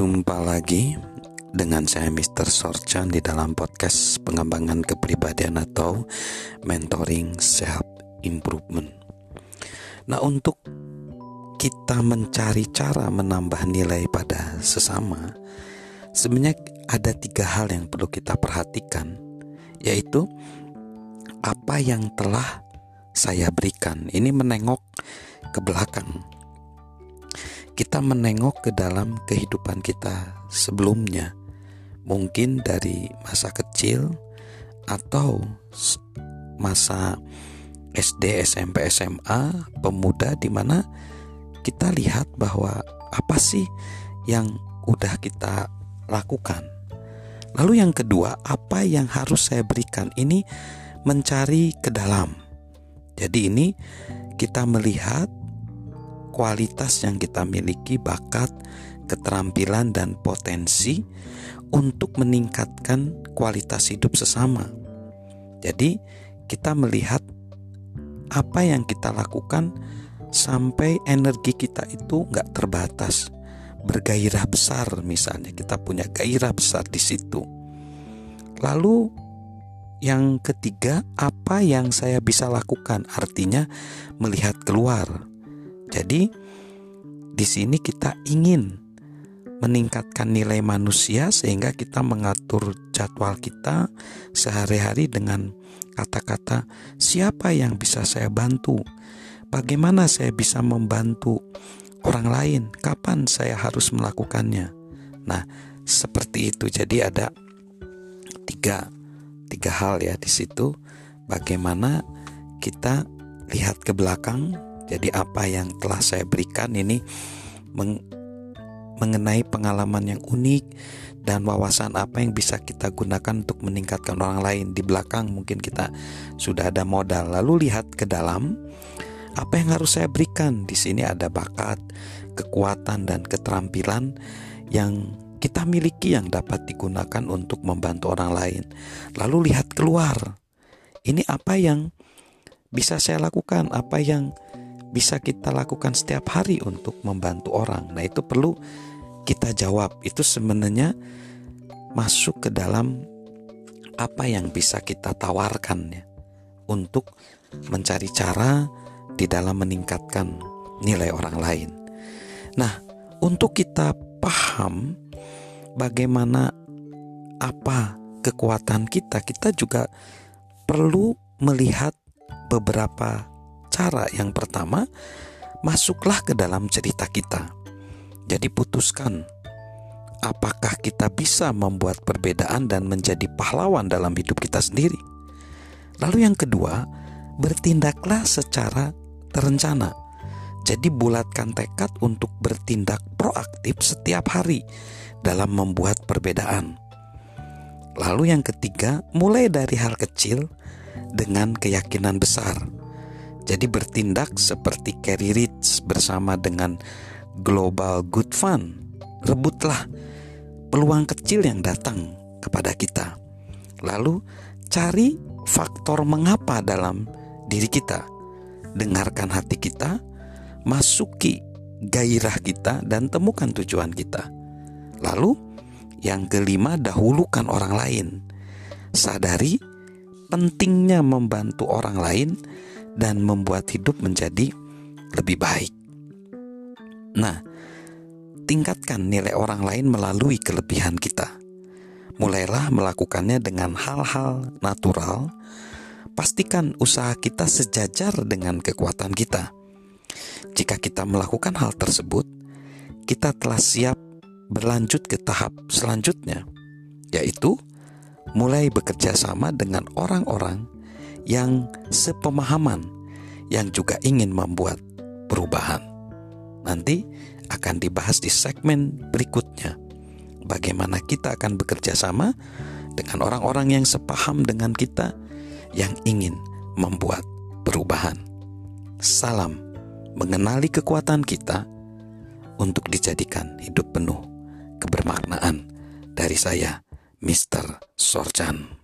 Jumpa lagi dengan saya Mr. Sorchan di dalam podcast pengembangan kepribadian atau mentoring self improvement. Nah, untuk kita mencari cara menambah nilai pada sesama, sebenarnya ada tiga hal yang perlu kita perhatikan, yaitu apa yang telah saya berikan. Ini menengok ke belakang kita menengok ke dalam kehidupan kita sebelumnya, mungkin dari masa kecil atau masa SD, SMP, SMA, pemuda di mana kita lihat bahwa apa sih yang udah kita lakukan. Lalu yang kedua, apa yang harus saya berikan ini mencari ke dalam. Jadi ini kita melihat kualitas yang kita miliki, bakat, keterampilan, dan potensi untuk meningkatkan kualitas hidup sesama. Jadi, kita melihat apa yang kita lakukan sampai energi kita itu nggak terbatas, bergairah besar. Misalnya, kita punya gairah besar di situ. Lalu, yang ketiga, apa yang saya bisa lakukan? Artinya, melihat keluar jadi di sini kita ingin meningkatkan nilai manusia sehingga kita mengatur jadwal kita sehari-hari dengan kata-kata siapa yang bisa saya bantu, bagaimana saya bisa membantu orang lain, kapan saya harus melakukannya. Nah, seperti itu. Jadi ada tiga tiga hal ya di situ. Bagaimana kita lihat ke belakang jadi apa yang telah saya berikan ini meng mengenai pengalaman yang unik dan wawasan apa yang bisa kita gunakan untuk meningkatkan orang lain. Di belakang mungkin kita sudah ada modal. Lalu lihat ke dalam apa yang harus saya berikan? Di sini ada bakat kekuatan dan keterampilan yang kita miliki yang dapat digunakan untuk membantu orang lain. Lalu lihat keluar ini apa yang bisa saya lakukan? Apa yang bisa kita lakukan setiap hari untuk membantu orang. Nah, itu perlu kita jawab. Itu sebenarnya masuk ke dalam apa yang bisa kita tawarkan ya untuk mencari cara di dalam meningkatkan nilai orang lain. Nah, untuk kita paham bagaimana apa kekuatan kita, kita juga perlu melihat beberapa cara yang pertama, masuklah ke dalam cerita kita. Jadi putuskan apakah kita bisa membuat perbedaan dan menjadi pahlawan dalam hidup kita sendiri. Lalu yang kedua, bertindaklah secara terencana. Jadi bulatkan tekad untuk bertindak proaktif setiap hari dalam membuat perbedaan. Lalu yang ketiga, mulai dari hal kecil dengan keyakinan besar. Jadi bertindak seperti Carrie Rich bersama dengan Global Good Fund. Rebutlah peluang kecil yang datang kepada kita. Lalu cari faktor mengapa dalam diri kita. Dengarkan hati kita, masuki gairah kita dan temukan tujuan kita. Lalu yang kelima dahulukan orang lain. Sadari pentingnya membantu orang lain dan membuat hidup menjadi lebih baik. Nah, tingkatkan nilai orang lain melalui kelebihan kita. Mulailah melakukannya dengan hal-hal natural. Pastikan usaha kita sejajar dengan kekuatan kita. Jika kita melakukan hal tersebut, kita telah siap berlanjut ke tahap selanjutnya, yaitu mulai bekerja sama dengan orang-orang yang sepemahaman yang juga ingin membuat perubahan. Nanti akan dibahas di segmen berikutnya. Bagaimana kita akan bekerja sama dengan orang-orang yang sepaham dengan kita yang ingin membuat perubahan. Salam mengenali kekuatan kita untuk dijadikan hidup penuh kebermaknaan dari saya, Mr. Sorjan.